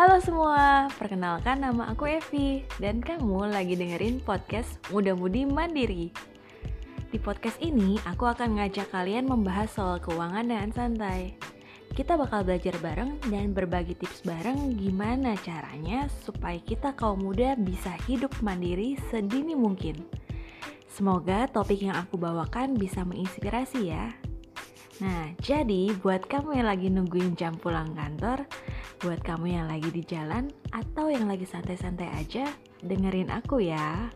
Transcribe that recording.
Halo semua, perkenalkan nama aku Evi dan kamu lagi dengerin podcast Muda Mudi Mandiri. Di podcast ini, aku akan ngajak kalian membahas soal keuangan dengan santai. Kita bakal belajar bareng dan berbagi tips bareng gimana caranya supaya kita kaum muda bisa hidup mandiri sedini mungkin. Semoga topik yang aku bawakan bisa menginspirasi ya. Nah, jadi buat kamu yang lagi nungguin jam pulang kantor, buat kamu yang lagi di jalan atau yang lagi santai-santai aja, dengerin aku ya.